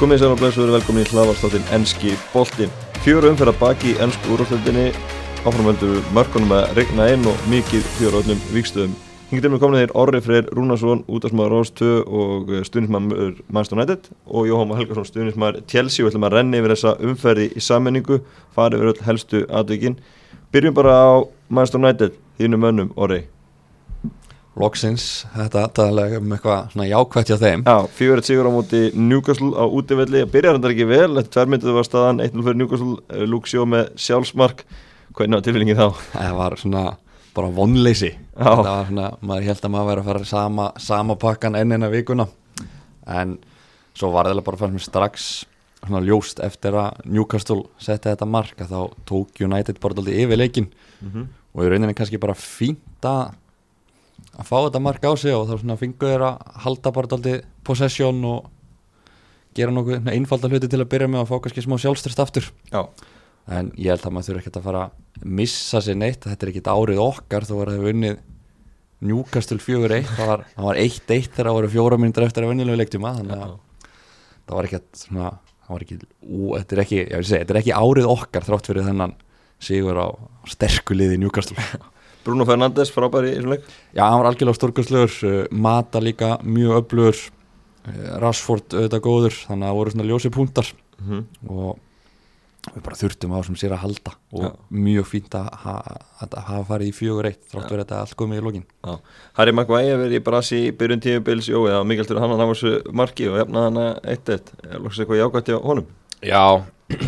Komið sér á blæs og verið velkomin í hlaðvarstáttinn Enski Boltin. Fjóru umferða baki í ennsku úrástöldinni, áframöldur mörkunum að regna inn og mikið fjóru öllum vikstöðum. Hingið með komin þeir Orri Freyr Rúnarsson, útastmaður Rós 2 og stuðnismæður Manchester United og Jóhann Helgarsson, stuðnismæður Chelsea. Við ætlum að renni yfir þessa umferði í sammenningu, farið yfir öll helstu aðvikinn. Byrjum bara á Manchester United, þínu mönnum Orri. Loksins, þetta taðalega um eitthvað svona jákvæmt hjá þeim. Já, fjórið sigur á móti Newcastle á útivelli. Byrjar þetta ekki vel, þetta tværmynduðu var staðan 1-0 fyrir Newcastle, eh, Luke Sjó með sjálfsmark. Hvernig var tilfellingin þá? Það var svona bara vonleysi. Það var svona, maður held að maður væri að fara sama, sama pakkan enn eina vikuna. En svo var það bara fannst mér strax svona ljóst eftir að Newcastle setti þetta mark að þá tók United bara alltaf yfir leikin og í rauninni kannski bara fínt að að fá þetta mark á sig og þá svona fengu þeir að halda bara alltaf possession og gera nokkuð einfalda hluti til að byrja með að fá kannski smá sjálfstyrst aftur. Já, en ég held að maður þurfi ekkert að fara að missa sér neitt, þetta er ekkert árið okkar þó var það unnið Newcastle 4-1, það var, það var 1-1 þegar það voru fjóra minnir eftir að vinnilegu leiktíma þannig að það var ekkert svona, það var ekki, ú, þetta er ekki ég vil segja, þetta er ekki árið okkar þrátt fyrir þennan sigur á sterku liði Newcastle Bruno Fernandes frábæri í þessum leik Já, hann var algjörlega stórkastlegur, uh, Mata líka mjög öflugur, uh, Rashford auðvitað góður, þannig að það voru svona ljósi púntar Mhm. og við bara þurftum á sem sér að halda og Já. mjög fínt að, ha að hafa farið í fjögur eitt þrátt verið þetta allt komið í lokin. Harry Maguire verið í brasi í byrjun tíubils Jó, já, mikilvægt fyrir hann að ná þessu marki og hefna hann að 1-1 Lóksins eitthvað jákvæmt hjá honum Já,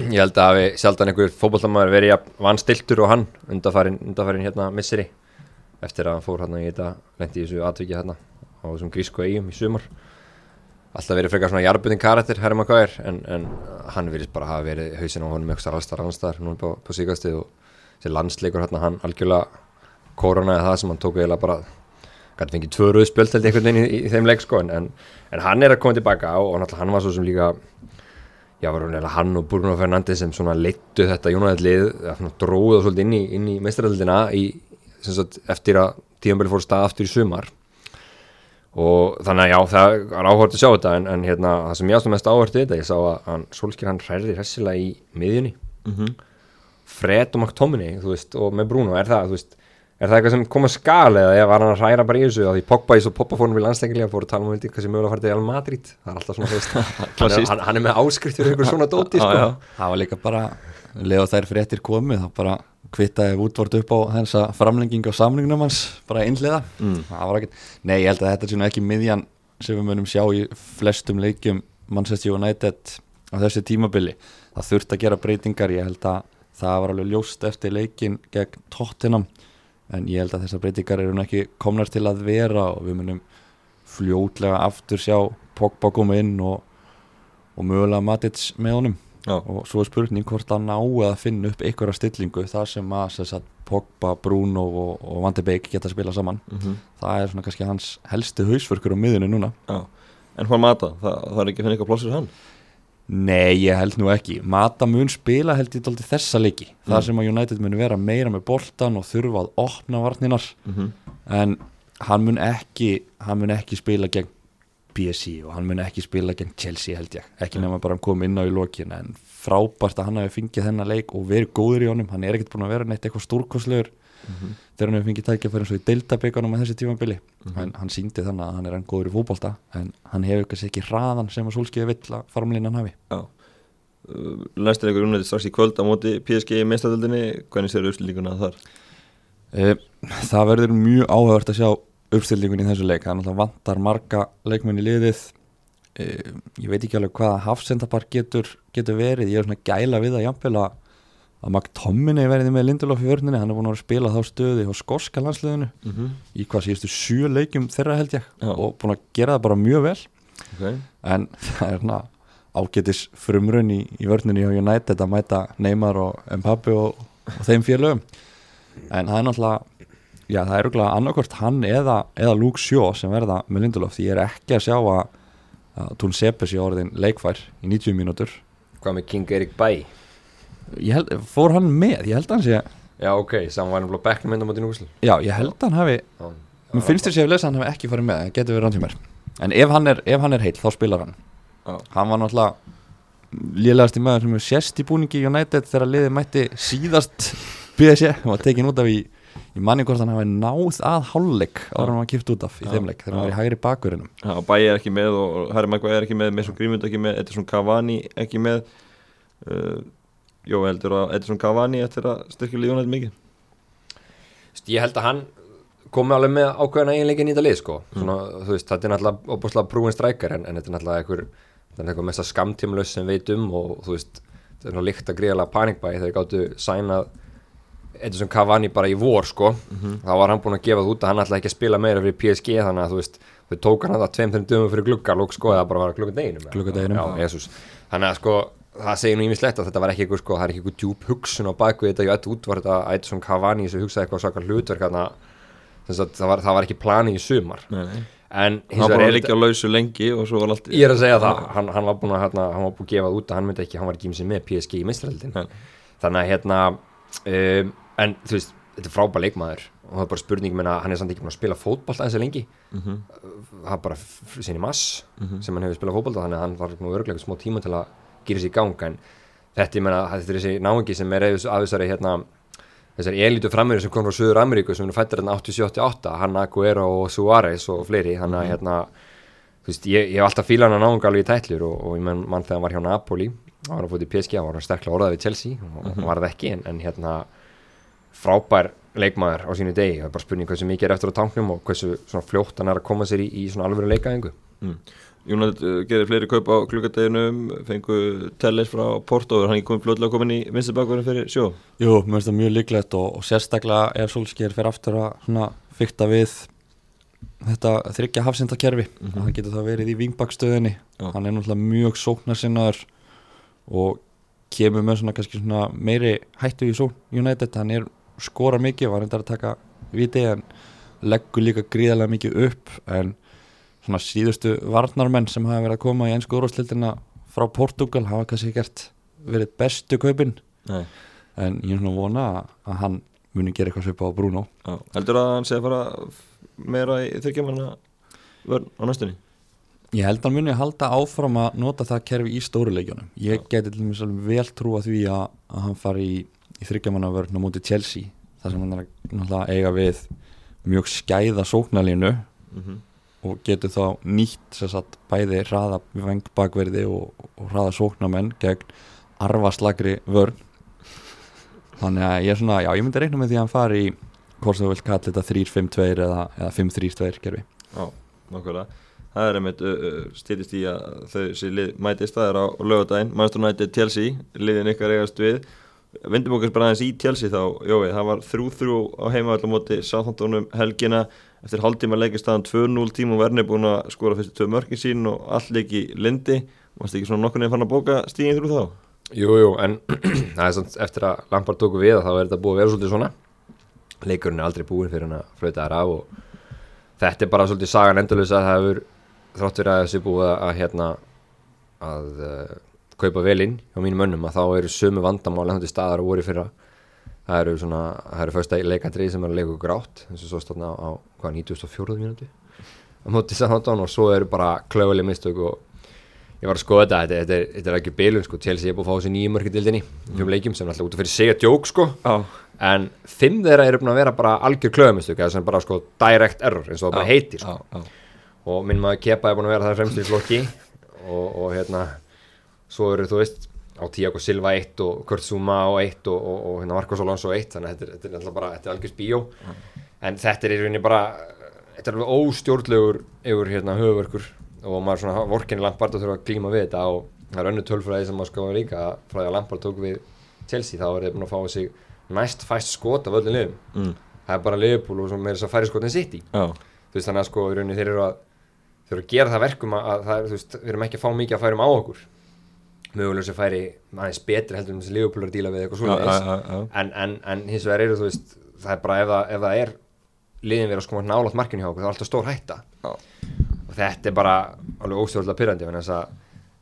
ég held að hafi sjaldan einhver fótballtamaður verið jafn vanstiltur og hann undarfærin, undarfærin hérna misseri eftir að hann fór hérna í þetta lendi í þessu atviki hérna á þessum grísku eigum í sumar. Alltaf verið frekar svona jarbutin karakter Harry Maguire en, en hann verið bara hafa verið hausin á honum eitthvað allstar annarstar núna på, på síkastið og þessi landsleikur hérna hann algjörlega koronaði það sem hann tók eiginlega bara gæti fengið tvö rauðspjöld held ég einhvern veginn í, í, þeim leik sko en, en, en hann er að koma tilbaka og, og hann var svo sem líka já, hann og Bruno Fernandes sem svona leittu þetta Jónæðlið dróða svolítið inn í, inn í sagt, eftir að tíðanbeli fór stað aftur í sumar og þannig að já, það er áhört að sjá þetta en, en hérna, það sem ég ástum mest áhört þetta, ég sá að hann, Solskjær hann hræði hressilega í miðjunni mm -hmm. Fred og þú veist, og með Bruno, er það, þú veist Er það eitthvað sem kom að skala eða var hann að hræra bara í þessu? Að því Pogba í svo Pogba fórum við landsleikilega fóru að tala um vildi hvað sem mögulega farið til Real Madrid. Það er alltaf svona, veist. Hann, hann, hann er með áskrift fyrir einhver svona dóti sko. já. það var líka bara leða þær fréttir komið þá bara kvittaði útvort upp á þessa framlenging á samlingnum hans bara einhliða. Mm. það var ekkert, nei ég held að þetta er svona ekki miðjan sem við munum sjá í flestum leikjum Manchester United á þessu tímabili, það þurft að gera breytingar ég held að það var alveg ljóst eftir leikin gegn Tottenham en ég held að þessar breytingar eru ekki komnar til að vera og við munum fljótlega aftur sjá Pogba koma inn og, og mögulega Matic með honum. Já, og svo er spurning hvort að ná að finna upp einhverja stillingu þar sem að sem sagt, Pogba, Bruno og, og Van de Beek geta að spila saman. Mm það er svona kannski hans helsti hausverkur á miðunni núna. Já. En hvað mata, það, það er ekki að finna eitthvað plássur hann Nei, ég held nú ekki. Mata mun spila held ég dálítið þessa leiki. Mm. þar sem að United mun vera meira með boltan og þurfa að opna varninar mm -hmm. en hann mun ekki hann mun ekki spila gegn PSG og hann mun ekki spila gegn Chelsea held ég. Ekki nema bara hann kom inn á í lokin en frábært að hann hafi fengið þennan leik og verið góður í honum, hann er ekkert búin að vera neitt eitthvað stórkostlegur þegar hann hefur fengið tækja fyrir eins og í deildabíkanum að þessi tímabili. En hann síndi þannig að hann er enn góður í fótbolta en hann hefur kannski ekki hraðan sem að Solskjaer vill að farmlínan hafi. Næstir ykkur unnætti strax í kvöld á móti PSG í meistadöldinni Hvernig séu uppslýlíkuna þar? Eh, Það verður mjög áhugavert að sjá uppstillingun í þessu leik, náttúrulega vantar marga leikmenn í liðið. Eh, ég veit ekki alveg hvaða hafsendapar getur, getur verið, ég er svona gæla við að jafnvel að McTominay verði með Lindelof í vörninni, hann er búin að spila þá stöði á skorska landsliðinu Mm -hmm. í hvað síðustu sjö leikjum þeirra held ég Já. og búin að gera það bara mjög vel okay. en það er svona ágetis frumrun í, í vörninni hjá United að mæta Neymar og Mbappe og, og þeim félögum en það er náttúrulega já það er auðvitað annarkvort hann eða, eða Luke Shaw sem verða með Lindelof því ég er ekki að sjá að, að Tún Seppes í orðin leikfær í 90 mínútur Hvað með King Erik Bæ? Ég held, fór hann með, ég held að hann sé Já, ok, saman var hann blá bekknum enda mútið núsl já, ég held að hann hafi mér finnst þér sé að lesa að hann hafi ekki farið með það getur verið mér. En ef hann er, ef hann er heill þá spilar hann. Já. hann var náttúrulega lélegasti maður sem hefur sérst í búningi United þegar liðið mætti síðast PSG, hann var tekin út af í í manni hvort hann hafi náð að hálfleik ára hann var kipt út af í þeim leik þegar hann var í hægri bakurinnum Já, Bæi er ekki með og Harry Maguire er ekki með Mason Greenwood ekki með, Edison Cavani ekki með uh, Jó, heldur að Edison Cavani eftir að styrkja lífunætt mikið ég held að hann komi alveg með ákveðna eiginleikin í þetta lið sko. Svona, þú veist, þetta er náttúrulega opaslega brúin strækar en, en þetta er náttúrulega einhver er einhver mesta skamtímlaus sem veit um og þú veist, þetta er náttúrulega líkt að gríðalega panikbæði þegar gáttu sænað Edison Cavani bara í vor sko. þá var hann búinn að gefa það út að hann ætlaði ekki að spila meira fyrir PSG þannig að þau tók hann það tveim, þreim dögum fyrir glugga lók sko, eða bara var Gluggadeginum. Já, Jesús. þannig að sko það segir nú ímislegt að þetta var ekki eitthvað sko, það er ekki eitthvað djúb hugsun á baku þetta. Í öll útvart að Edison Cavani sem hugsaði eitthvað svaka hlutverk sagt, það, var, það var ekki planið í sumar. Nei, nei. En hins Hann var vegar er að liggja á lausu lengi og svo var allt Ég er að segja það, hann, hann var búinn að hérna, hann var búinn að gefa það út að hann myndi ekki, hann var ekki með með PSG í mestraraldin Nei. þannig að hérna um, en þú veist, þetta er frábær leikmaður og það er bara spurning menna, hann er samt ekki búinn að spila fótboll aðeins að lengi. Mhm. það er bara sinni mass sem hann hefur spilað fótboll þannig að hann var örglega smá tíma til að gera sér í gang en þetta, ég menna, þetta er þessi náingi sem er af þessari hérna þessari elitu frammeiri sem kom frá Suður Ameríku sem er fættir hérna 87-88 hann Aguero og Suárez og fleiri hann að hérna þú veist, ég, ég hef alltaf fílan að náunga alveg í tætlur og, og ég menn mann þegar hann var hjá Napoli hann var fótt í PSG, hann var hann sterklega orðað við Chelsea og mm var það ekki, en, en hérna frábær leikmaður á sínu degi, það er bara spurning hversu mikið er eftir á tanknum og hversu fljótt hann er að koma sér í, í svona alvöru leikaðingu United uh, gerir fleiri kaup á klukkadeginum fengu Telles frá Porto hann er komið fljóðlega komin í vinstri bakverðin fyrir sjó? Jú, mér finnst það mjög líklegt og, og sérstaklega er Solskjær fyrir aftur að fykta við þetta þryggja hafsindakerfi mm það getur það verið í vingbakstöðinni hann er náttúrulega mjög sóknarsinnaður og kemur með svona svona meiri hættu í sókn United, hann er skora mikið var reyndar að taka viti en leggur líka gríðarlega mikið upp en svona síðustu varnarmenn sem hafa verið að koma í einsku úrváslildina frá Portugal hafa kannski gert verið bestu kaupin Nei. en ég er svona að vona að hann muni gera eitthvað svipa á Bruno Já. Heldur að hann sé að fara meira í þryggjamanna vörn á næstunni ég held að hann muni halda áfram að nota það kerfi í stóruleikjunum ég geti til dæmis alveg vel trúa því að, að hann fari í, í þryggjamanna vörn á móti Chelsea þar sem hann er að eiga við mjög skæða sóknalínu mm -hmm. Og getur þá nýtt sem sagt, bæði hraða vengbakverði og, og hraða sóknamenn gegn arfaslagri vörn. Þannig að ég er svona, já ég myndi reikna með því að hann fari í hvort þú vilt kalla þetta 3-5-2 eða, eða 5-3-2 gerfi Já, nokkulega Það er einmitt uh, uh, stýrist í að þau lið mætist, það er á lögadaginn Manchester United Chelsea, liðin ykkar eigast við. Vindum okkur bara aðeins í Chelsea þá. Jói, það var 3-3 á heimavall á móti Southamptonum helgina eftir hálftíma leikist staðan 2-0 tíma og verni búin að skora fyrstu tvö mörkin sín og allt leik í lindi Varst ekki svona nokkur nefn fann að bóka stíðin þrjú þá? Jú, jú, en er samt eftir að Lampard tóku við þá er þetta búið að vera svolítið svona. Leikurinn er aldrei búin fyrir hann að flauta þær af og þetta er bara svolítið sagan endurlösa að það hefur þrátt fyrir að þessi búið að, að hérna að uh, kaupa vel inn hjá mínum mönnum að þá eru sömu vandamál en þetta staðar og voru í fyrra það eru svona, það eru fyrsta leikandrið sem er að leika grátt eins og svo stofna á hvað 94. mínúti á móti Southampton og svo eru bara klöfuleg mistök og ég var að skoða þetta, þetta, þetta, er, þetta er ekki bilun sko, Chelsea er búið að fá þessi nýjum mörkidildinni í fjórum leikjum sem er alltaf út af fyrir segja djók sko Já, en fimm þeirra eru búin að vera bara algjör klöfumistök eða sem bara sko direct error eins og það bara heitir sko. já. og minn maður Kepa er búin að vera það fremstur í flokki og, og hérna svo eru þú veist á Tiago Silva 1 og Kurt Zuma á 1 og, og, og hérna Marcos Alonso 1 þannig að þetta er, er alltaf bara, þetta er algjör bíó en þetta er í rauninni bara þetta er alveg óstjórnlegur yfir hérna höfverkur og maður svona vorkinni Lampard og þurfa að glíma við þetta og það er önnu tölfræði sem maður skoða líka frá því að Lampard tók við Chelsea þá er þeir búin að fá sig næst fæst skot af öllum liðum Mm. það er bara og svo meira þess að færi skotin sitt í já. þú veist þannig að sko í rauninni þeir eru að þeir eru að gera það verkum að, að það er, veist, við erum ekki að fá mikið að færum á okkur mögulega sem færi aðeins betri heldur en þessi Liverpool er að díla við eitthvað já. en, en, en hins vegar eru þú veist það er bara ef það, ef það er liðin verið að skoma nálátt markinu hjá okkur það er alltaf stór hætta Já. og þetta er bara alveg óstjórnlega pyrrandi þess að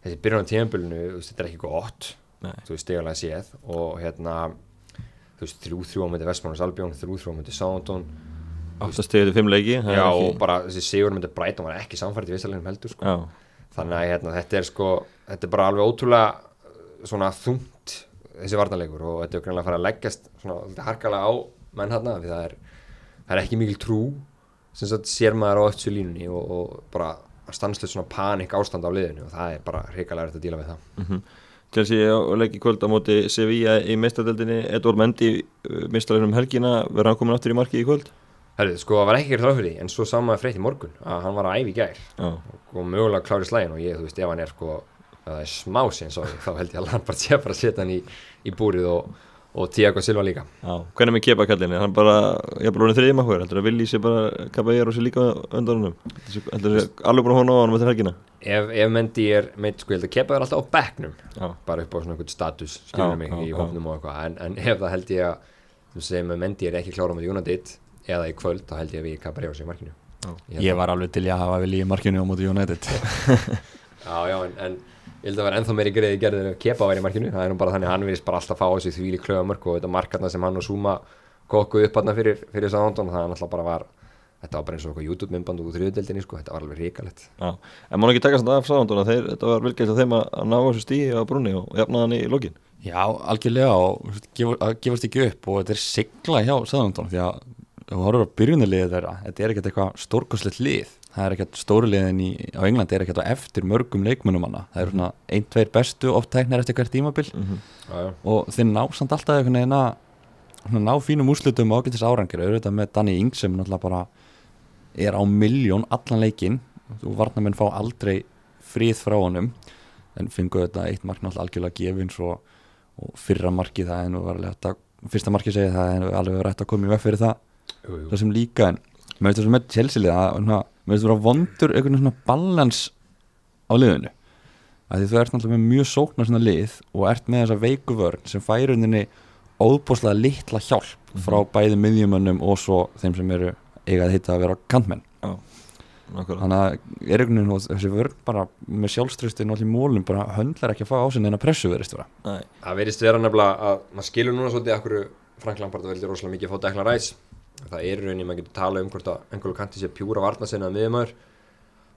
þessi byrjun á tíðanbölinu þetta er ekki gott Nei. þú veist stegulega séð og hérna þú veist þrjú þrjú á myndi Vestmannars Albjón þrjú þrjú á myndi Soundon Áttast stegið til fimm leiki það já og bara þessi sigur myndi Brighton var ekki samfært í sko. Já, þannig að hérna, þetta er sko þetta er bara alveg ótrúlega svona þungt þessi varnarleikur og þetta er greinlega að fara að leggjast svona harkalega á menn hérna því það er, það er ekki mikil trú sem sagt sér maður á öttu línunni og, og bara stanslust svona panik ástand á liðinu og það er bara hrikalega að díla við það. Chelsea á leik í kvöld á móti Sevilla í meistaradeldinni Edvard Mendy meistarleginum helgina verður hann komin aftur í markið í kvöld Herrið, sko það var ekki ekki ráð fyrir því en svo sá maður frétt í morgun að hann var að æfi í gær. Já, og mögulega klári slægin og ég, þú veist, ef hann er sko ef það er smá síðan svo þá held ég að Lampard sé bara að setja hann í, í búrið og, og Tiago Silva líka. Já Hvernig með kepa kallinni? Hann bara, ég er bara orðin þriðjum að heldur að vilji sér bara Caballero sér líka undan honum? Heldur að alveg búin að hóna á hann með helgina? Ef, ef Mendy er meitt, sko, ég held að Kepa er alltaf á bekknum Já, bara upp á svona einhvern status, skilur Já, mig í já. hópnum og eitthvað. En, en ef það held ég að þú segir með Mendy er ekki klára með United eða í kvöld, þá held ég að við Caballero sér í markinu. Ég að- var alveg til í að hafa vilja í markinu á móti United. Já, já, en, en ég held að vera ennþá meiri greiði gerðin ef Kepa væri í markinu, það er nú bara þannig að hann virðist bara alltaf fá þessi þvíli klöðamörk og þetta markarna sem hann og Zuma kokkuð upp hann fyrir, fyrir Sándon, það er náttúrulega bara var þetta var bara eins og eitthvað YouTube-myndband úr þriðudeldinni, sko, þetta var alveg ríkalett En má ekki taka samt af sáðanduna þeir, þetta var velgæst að þeim að að ná þessu stíi á brunni og jafna hann í lokin. Já, algjörlega og að gefast ekki upp og þetta er sigla hjá Söðundón því að þú horfur á byrjunarliðið þeirra þetta er ekkert eitthvað stórkoslegt lið. Það er ekkert stóruliðin í, á Englandi er ekkert á eftir mörgum leikmunum hana. Það eru svona ein, tveir bestu oft tæknir eftir hvert tímabil. Mhm. Já, já, og þeir ná samt alltaf einhvern veginn að ná fínum úrslutum og ágætis árangir auðvitað með Danny Ings sem náttúrulega bara er á miljón allan leikin þú varnamenn fá aldrei frið frá honum. En fengu þetta eitt mark náttúrulega algjörlega gefins og, og fyrra markið það en fyrsta markið segið það en alveg verið að koma í veg fyrir það. Það sem líka en mér finnst það sem með Chelsea að svona, mér finnst það vera vondur einhvern svona balans á liðinu. Að því þú ert náttúrulega með mjög sóknar svona lið og ert með þessa veiku vörn sem færi unni óbúslega litla hjálp frá bæði miðjumönnum og svo þeim sem eru eiga að heita að vera kantmenn. Nákvæmlega. Þannig að er einhvern veginn og þessi vörn bara með sjálfströstin og allir mólum bara höndlar ekki að fá á sig neina pressu verist vera. Nei, Það verðist vera nefnilega að maður skilur núna svolítið að hverju Frank Lampard veldi rosalega mikið að fá Declan Rice það er í rauninni, maður getur talað um hvort að einhverju kanti sé pjúra varnasinna að miðjumæður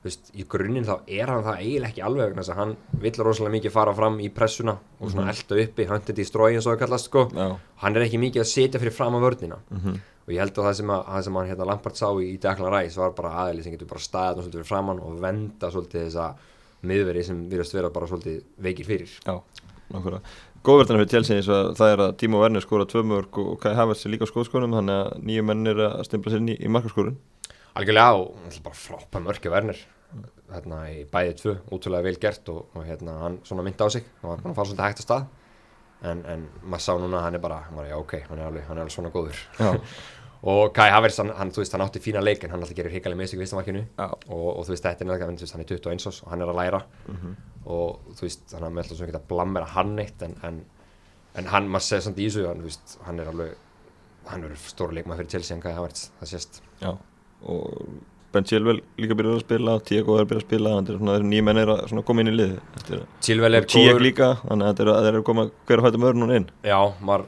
þú veist, í grunninn þá er hann það eiginlega ekki alveg þess að hann vill rosalega mikið fara fram í pressuna og svona elda uppi, hunted í strói eins og það kallast sko, já. Hann er ekki mikið að setja fyrir fram að vörnina. Mhm. og ég held að það sem, að, það sem hann hérna Lampard sá í, í Declan Rice var bara aðeins sem getur bara staðið hann svolítið fyrir framann og venda svolítið þessa miðveri sem virðast vera bara svolítið veikir fyrir. Já, nákvæmlega Góðverðina fyrir Chelsea eins og að það er að Timo Werner skora tvö mörg og Kai Havertz er líka á skóðskonum þannig að nýju menn er að stimpla sér inn í, markaskorun. Algjörlega og náttúrulega bara frápa mörkja Werner. Hérna í bæði tvö, útrúlega vel gert og, og hérna hann svona myndi á sig. Hann var bara að fara svolítið hægt að stað. En, en maður sá núna að hann er bara já, ok, hann er alveg, hann er alveg svona góður og Kai Havertz, hann, hann, veist, hann átti fína leik en hann alltaf gerir hikalega með sig í fyrstamarkinu já, og, og þú veist, þetta er veist, hann er 21 ás og hann er að læra. Mhm. og þú veist, hann er með alltaf svona ekki að blammera hann eitt en, en, en hann, maður segir samt í þessu hann, veist, hann er alveg hann er stóra leikmaður fyrir Chelsea en Kai Havertz, það sést. Já og Ben Chilwell líka byrjar að spila Tiago er byrjað að spila þannig að svona þeir nýju menn er að svona koma inn í lið Chilwell er góður. líka, þannig að er þeir eru að koma hver að fæta mörn hún inn. Já, maður,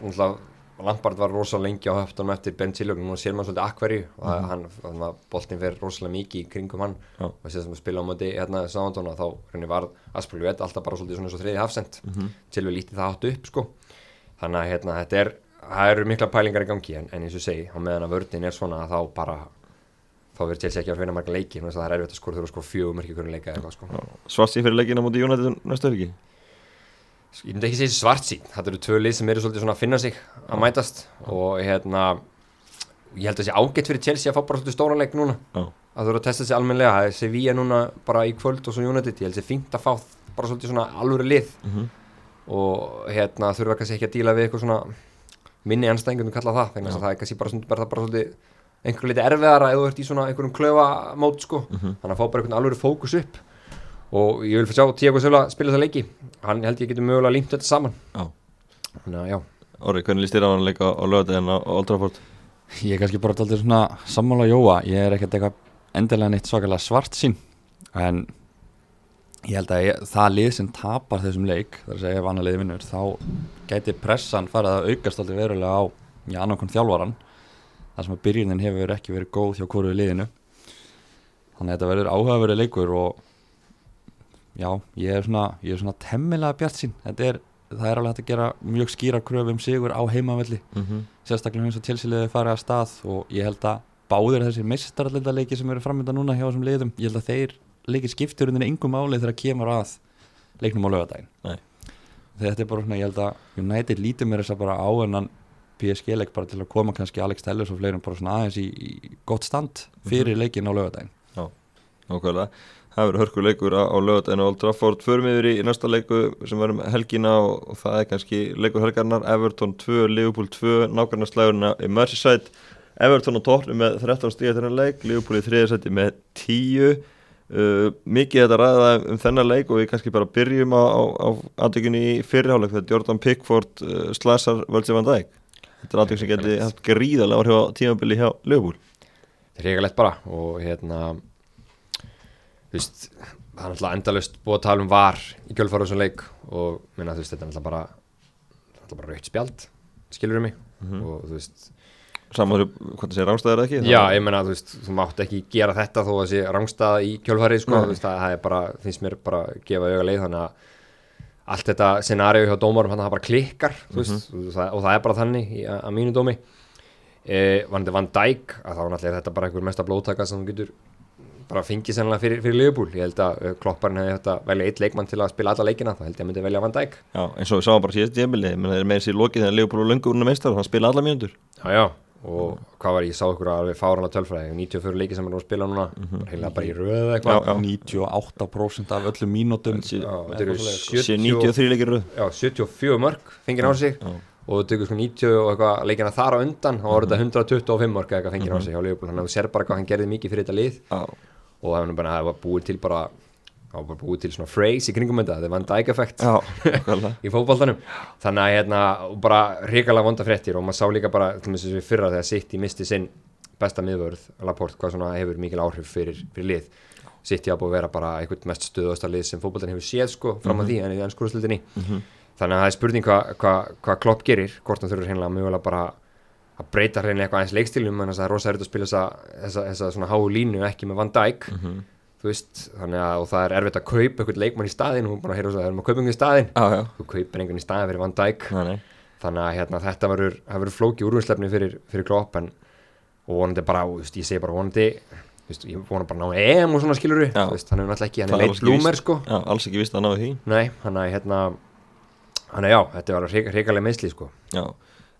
Lampard var rosalega lengi á höftunum eftir Ben Chilwell, núna sér maður svolítið akkverju og mm hann, þannig að boltinn fer rosalega mikið í kringum hann. Já. og sér sem að spila á móti hérna Sándona þá henni var Aspelvét alltaf bara svolítið svona eins og þriði hafsend mm -hmm. Chilwell lítið það áttu upp sko. Þannig að hérna þetta er, það eru mikla pælingar í gangi en, en eins og segi, á meðan að vördin er svona að þá bara þá verður Chelsea ekki að finna marga leiki. Þannig að það er erfitt að skora þurfa sko fjögum mörki hvernig leika eða eitthvað sko. Svartsi fyrir leikina mútið United næstu helgi ég myndi ekki segja svart sín. Þetta eru tvö lið sem eru svolítið svona að finna sig að mætast og hérna ég held að það sé ágætt fyrir Chelsea að fá bara svolítið stóran leik núna. Að þú eru að testa sig almennilega. Það er Sevilla núna bara í kvöld og svo United. Ég held að það sé fínt að fá bara svolítið svona alvöru lið. Mhm. og hérna þurfa kannski ekki að díla við eitthvað svona minni anstæðingum við kalla það þannig að það er kannski bara, bara, bara svolítið einhver liti erfiðara ef þú ert í svona einhverjum klöfamót sko. Mhm. þannig að fá bara einhvern alvöru fókus upp og ég vil sjá Tiago Silva spila þessa leiki. Hann held ég getur mögulega límt þetta saman. Já. þannig að já. Orri, hvernig líst þér á hann að leika á lögadegin á, Old Trafford? Ég er kannski bara alltaf svona sammála Jóa, ég er ekkert eitthvað endilega neitt svakalega svart sín en ég held að ég, það lið sem tapar þessum leik þar að segja ef annar liði vinnur þá gæti pressan farið að aukast alltaf verulega á já, annarkon þjálfaran þar sem að byrjunin hefur ekki verið góð hjá hvoru liðinu. Þannig að þetta verður áhugaverið leikur og já, ég er svona, ég er svona temmilega bjart sín þetta er, það er alveg hægt að gera mjög skýra kröfum sigur á heimavelli. Mhm. sérstaklega eins og tilsýliði farið að stað og ég held að báðir þessir meistarallindarleiki sem eru framönda núna hjá þessum liðum ég held að þeir leikir skiptur undir engum máli þegar kemur að leiknum á þegar þetta er bara svona, ég held að United lítur mér þess að bara á hennan PSG-leik bara til að koma kannski Alex Tellers og fleirum bara svona aðeins í, í gott stand fyrir leikin á lögadaginn Nákvæmlega, það verður hörkuleikur á, á lögadaginu Old Trafford, förum yfir í næsta leiku sem verðum helgina og, og það er kannski leikur helgarnar, Everton 2 Liverpool 2, nákvæmnarslægurina í Merseyside, Everton á tóknu með 13 stíða þennan leik, Liverpool í þriðarsætti með 10 uh, mikið þetta ræða um þennan leik og við kannski bara byrjum á, á, á aðtökunni í fyrirháleik þegar Jordan Pickford uh, slasar Völdsið van Dijk. Þetta er aðtök sem haft gríðarlega áhrif á tímabili hjá Liverpool. Þetta er hrigalegt bara og hérna veist það er náttúrulega endalust búið að tala um var í kjölfara þessum leik og minna veist þetta er náttúrulega bara bara rautt spjald skilur mig? Og þú veist Saman hvað það sé rángstæðir ekki já ég meina þú veist þú mátt ekki gera þetta þó að sé rángstað í kjölfarið sko þú veist það, það er bara finnst mér bara að gefa auga leið þannig að allt þetta scenaríu hjá dómarum hann það bara klikkar þú veist og, það, og það er bara þannig í, að, að mínu dómi. E, Van, Van Dijk að þá náttúrulega er þetta bara einhver mesta blóðtaka sem þú getur bara fengið sennilega fyrir, fyrir Liverpool. Ég held að uh, klopparinn hefði þetta velja eitt leikmann til að spila alla leikina þá held ég að myndi velja Van Dijk. Já, eins og við sáum bara síðast í emili menn það er með þessi lokið þegar Leopold og Löngu unna meistar og hann spila alla mínútur. Já já og hvað var ég, ég sá ykkur alveg fáranlega tölfræði 94 leiki sem er að spila núna bara heila bara í röðu eða eitthvað. Já, já. 98% af öllum Já, þetta eru Eitthvað sé 70 93 leikir röð. Já, 74 mörg fengið á sig. og þú tekur sko 90 og eitthvað leikina þar á undan þá voru þetta 125 mörg eða eitthvað fengið á sig hjá Liverpool. Þannig að þú ser bara hvað hann gerði mikið fyrir þetta lið. Já, og það var bara, það var búið til bara það var bara búið til svona phrase í kringum þetta þetta er Van Dijk effekt já, nákvæmlega. í fótboltanum. Þannig að hérna og bara hrikalega vonda fréttir. Og maður sá líka bara til þess að við fyrra þegar City misti sinn besta miðvörð Laporte hvað svona hefur mikil áhrif fyrir, fyrir lið. City hafa búið að vera bara einhvern mest stöðuasta lið sem fótboltan hefur séð sko fram að því en í ennskúrúslutinni þannig að það er spurning hvað hva, hva Klopp gerir hvort hann þurfur að breyta hreinlega eitthvað aðeins leikstilum en það er rosa erfitt að spila þessa, þessa, þessa svona háu línu ekki með Van Dijk þú veist, þannig að og það er erfitt að kaupa einhvern leikmann í staðinn og hún bara að heyra þess að það er maður að kaupa einhvern í staðinn. Já, já, þú kaupir einhvern í staðinn fyrir Van Dijk. Nei þannig að hérna, þetta verður, flóki úrvinnslefni fyrir, fyrir Klopp en og vonandi bara, þú veist, ég segi bara vonandi veist, ég vona bara að ná EM og svona skilur Já. veist, hann er náttúrulega ekki, hann er leit alls ekki blúmer sko. Alls ekki vist að náðu því. Nei, hann er hérna hann er já,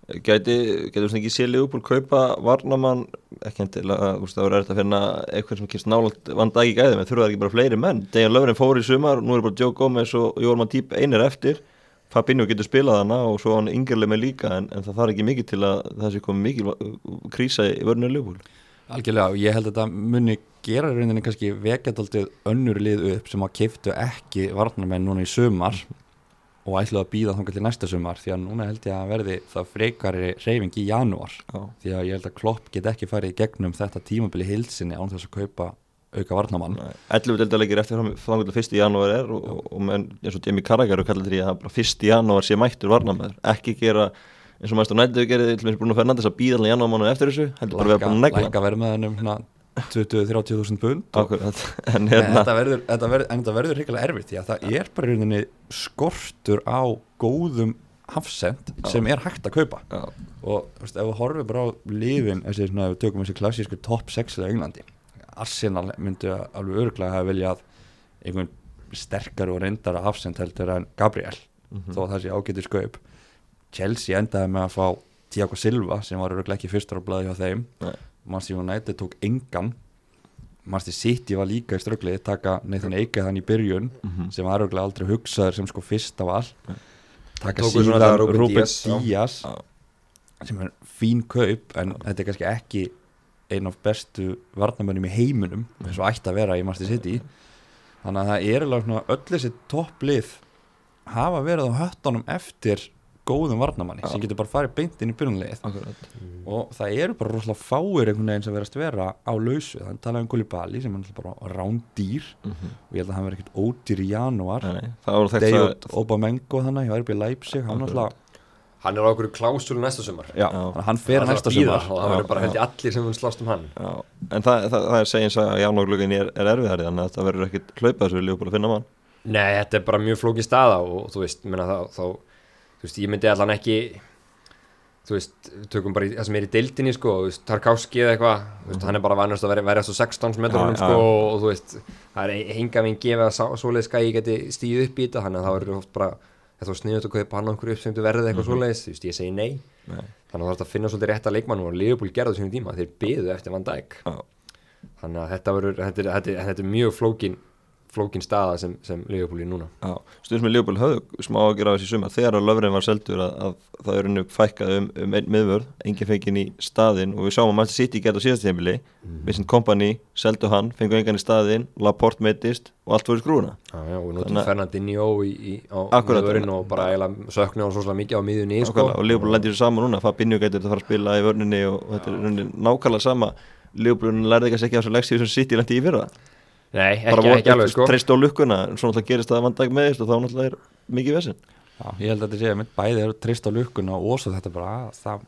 þetta gæti, getur svona ekki sé Leopold kaupa varnamann ekki endilega, þú það verður erfitt að finna eitthvað sem kynst nálægt vanda ekki gæðum en þurfa það ekki bara fleiri menn, Dejan Löfren fór í sumar nú er bara Joe Gomez og Jór Matip einir eftir, Fabinho getur spilað hana og svo hann yngjörlega með líka en, en það þarf ekki mikið til að það sé komið mikið krísa í vörnum Leopold Algjörlega, og ég held að þetta muni gera í rauninni kannski vekjadaldið önnur lið upp sem að kiftu ekki varnarmenn núna í sumar og ætlaðu að býða þangar til næsta sumar því að núna held ég að verði það frekari reyfing í janúar Já, því að ég held að Klopp get ekki farið gegnum þetta tímabili hilsinni án þess að kaupa auka varnamann 11 deltalegir eftir þannig að 1. janúar er og, og, og menn eins og Jamie Carragher og kallar því að það bara 1. janúar sé mættur varnamæður ekki gera eins og mæstur nættu gerði til þess að Bruno Fernandes að býða allir janúar mánu eftir þessu heldur bara við að búin að negla lækka verið með hennum 20-30 þúsund pund og Akkurat, en hérna þetta verður, þetta verður, en þetta verður hrikalega erfitt því að það er bara rauninni skortur á góðum hafsend sem er hægt að kaupa. Já, og þú veist, ef við horfum bara á lífin þessi svona, ef við tökum þessi klassísku top 6 í Englandi, Arsenal myndi alveg örglega hafa viljað einhvern sterkar og reyndara hafsend heldur en Gabriel þó að það sé ágætið skaup Chelsea endaði með að fá Tiago Silva sem var örglega ekki fyrstur á blaði hjá þeim. Nei. Manchester United tók engan. Manchester City var líka í ströggli taka Nathan Eike þann í byrjun sem var örglega aldrei hugsaður sem sko fyrst af all. Taka síðan Ruben Díaz, sem er fín kaup en þetta er kannski ekki einn af bestu varnamönnum í heiminum eins og ætti að vera í Manchester City. Þannig að það er alveg svona öll þessi topplið hafa verið á höttunum eftir góðum varnamanni Já. sem getur bara farið beint inn í byrjunlegið akkurat. Og það eru bara rosalega fáir einhvern veginn sem verðast vera á lausu. Þannig talaði um Gulli Bali sem er bara rándýr. Og ég held að hann verði ekkert ódýr í þekkt Deyot Obamengo þannig hjá RB Leipzig hann náttúrulega hann er á okkur klásúlu næsta sumar. Já, Já. hann fer Hann næsta sumar. og það verður bara held ég allir sem mun slást um hann. Já, en það, það, það er segjins að jánogluggin er, er erfiðari þannig að það verður ekkit hlaupað þessu Leopold að finna mann. Nei, þetta er bara mjög flóki staða og þú veist, minna, þá, þá þú veist, ég myndi allan ekki þú veist, við tökum bara í, það sem er í deildinni sko, þú veist, Tarkovski eða eitthvað þú veist, hann er bara vannast að vera, vera svo 16 metrunum sko, og, og þú veist það er enga veginn gefið að sá- svoleiðis skæði geti stíð upp í þetta, þannig að það verður oft bara þetta var sniðut að kaupa hann á einhverju uppsengtu verði eitthvað svoleiðis, þú veist, ég segi nei Nei. þannig að það er að finna svolítið rétta leikmann og Leopold gerði sínum tíma, þeir byðu eftir Van Dijk Já. þannig að þetta, verður, þetta, er, þetta, er, þetta er mjög flókin flókin staða sem, sem Leopold er núna. Já, stundum með Leopold höfðu smá að gera þessi sumar. Þegar að löfurinn var seldur að, að það er unni fækkað um, um einn miðvörð, enginn fengið í staðinn og við sáum að Manchester City geta á síðast heimili mm. Vincent Kompany, seldu hann, fengu engan í staðinn Laporte meittist og allt voru í skrúuna Já, já, og Þannig- Fernandinho í, í, á miðvörinn og bara eiginlega söknu á svo mikið á miðjunni sko. Og Leopold lendir þessu saman núna. Fabinho getur þetta að fara að spila í vörninni og, og þetta er nákvæmlega sama. Leopold lærði ekki á þessu leksíu sem City lendi í fyrra Nei, bara ekki, ekki alveg sko. treyst á lukkuna svo náttúrulega gerist það að vandag meðist og þá náttúrulega er mikið vesinn Já, ég held að þetta sé að mitt bæði eru trist á lukkuna og svo þetta bara að það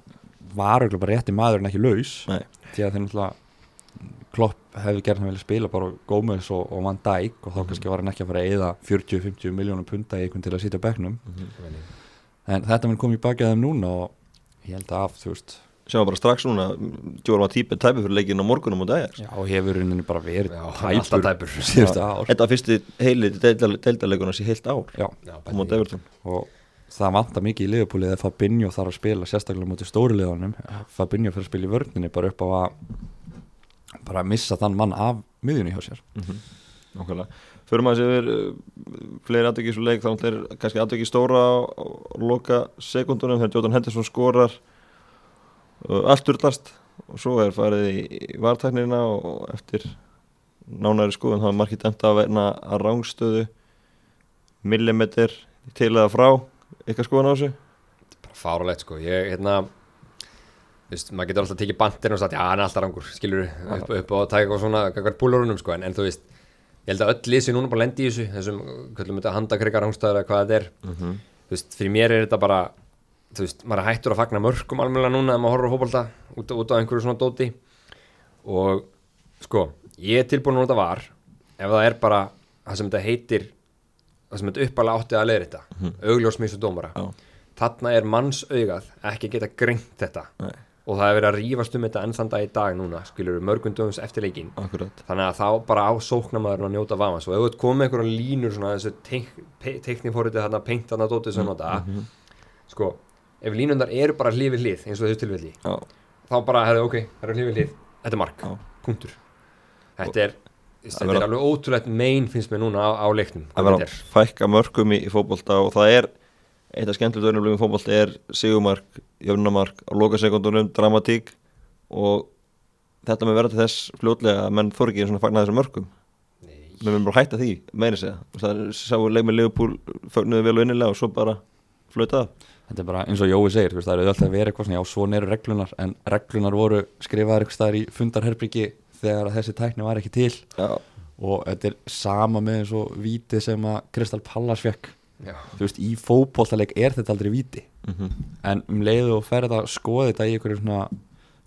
var auðvitað bara rétti maður en ekki laus. Nei. því að þeir náttúrulega Klopp hefði gert hann vilja spila bara Gómez og, og Van Dijk og þá kannski var hann ekki að fara að eyða 40-50 miljónum punta í einhvern til að sitja á bekknum. En þetta mun komið í baki að þeim núna og ég held að af, þú veist sjáum bara strax núna Djóra var típið tæpið fyrir leikinn á morgunum og dagjar já, hefur rauninni bara verið Já, alltaf tæpur. síðustu ár. Þetta var fyrsti heili deildarleikuna sér heilt ár já, Já, Evertón og það vantar mikið í liðupúlið að Fabinho þarf að spila sérstaklega mútið stóri liðanum Fabinho fyrir að spila í vörninni bara upp á að bara að missa þann mann af miðjunni hjá sér. Nákvæmlega. Fyrir maður sem er uh, fleiri aðtöki í svo leik þá er kannski aðtöki stóra á loka sekundunum þegar Jótan Henderson skorar uh, allt urlast og svo er farið í, vartæknina og eftir nánæri skoðun þá er markið dæmt að verna að rángstöðu millimeter til eða frá. Eitthvað skoðun á þessu? Bara fáralegt sko. Ég, hérna Veist, maður getur alltaf tekið bandir og sagt já hann er alltaf rangur skilur upp, upp og taka eitthvað svona kakar púlurunum sko. En, en þú veist ég held að öll lýsi núna bara lendi í þessu þessum, kvöldum þetta handakreikar rángstæður eða hvað þetta er. Mhm. þú veist, fyrir mér er þetta bara þú veist, maður er hættur að fagna mörgum almennilega núna ef maður horfir á fótbolta út, út á einhverju svona dóti. Og sko, ég er tilbúin að nota var ef það er bara það sem þetta heitir það sem þetta uppalega átti að leiða þetta mm -hmm. augljósmis og dómara. Já. þarna er manns augað ekki að geta greint þetta. Nei. og það er verið að rífast um þetta enn þann dag í dag núna skilur mörgum dögums eftir leikin Akkurat. Þannig að þá bara á sóknamaðurinn að njóta vafans. Og ef þú komið með einhverja línur svona þessu teiknifórið þarna pengt þarna dótið sem nota sko, ef línundar eru bara hlið við hlið eins og þessu tilfelli þá bara, hefðu, ok, það eru hlið við hlið þetta er mark, Já. punktur. Þetta er, þetta er alveg ótrúlegt mein finnst mér núna á, á leiknum að hvað vera þetta að fækka mörgum í, í fótbolta og það er eitt af skemmtilegt örnumlegum fótbolta er sigumark, jöfnumark á lokasekundunum, dramatík og þetta með verða til þess fljótlega að menn þór ekki svona fagna þessum mörgum menn verður bara hætta því, meiri segja. Það er sáu leik með Leopold fögnuðu vel og innilega og svo bara flöta af þetta er bara eins og Jói segir, það eru alltaf vera eitthvað svona, já, svona eru reglunar en reglunar voru skrifaðar eitthvað staðar í fundarherbyggi þegar þessi tækni var ekki til. Já, og þetta er sama með eins og víti sem að Kristal Pallas fekk já, þú veist, í fótbollaleik er þetta aldrei víti. Mm en um leiðu og ferð að skoða þetta í einhverju svona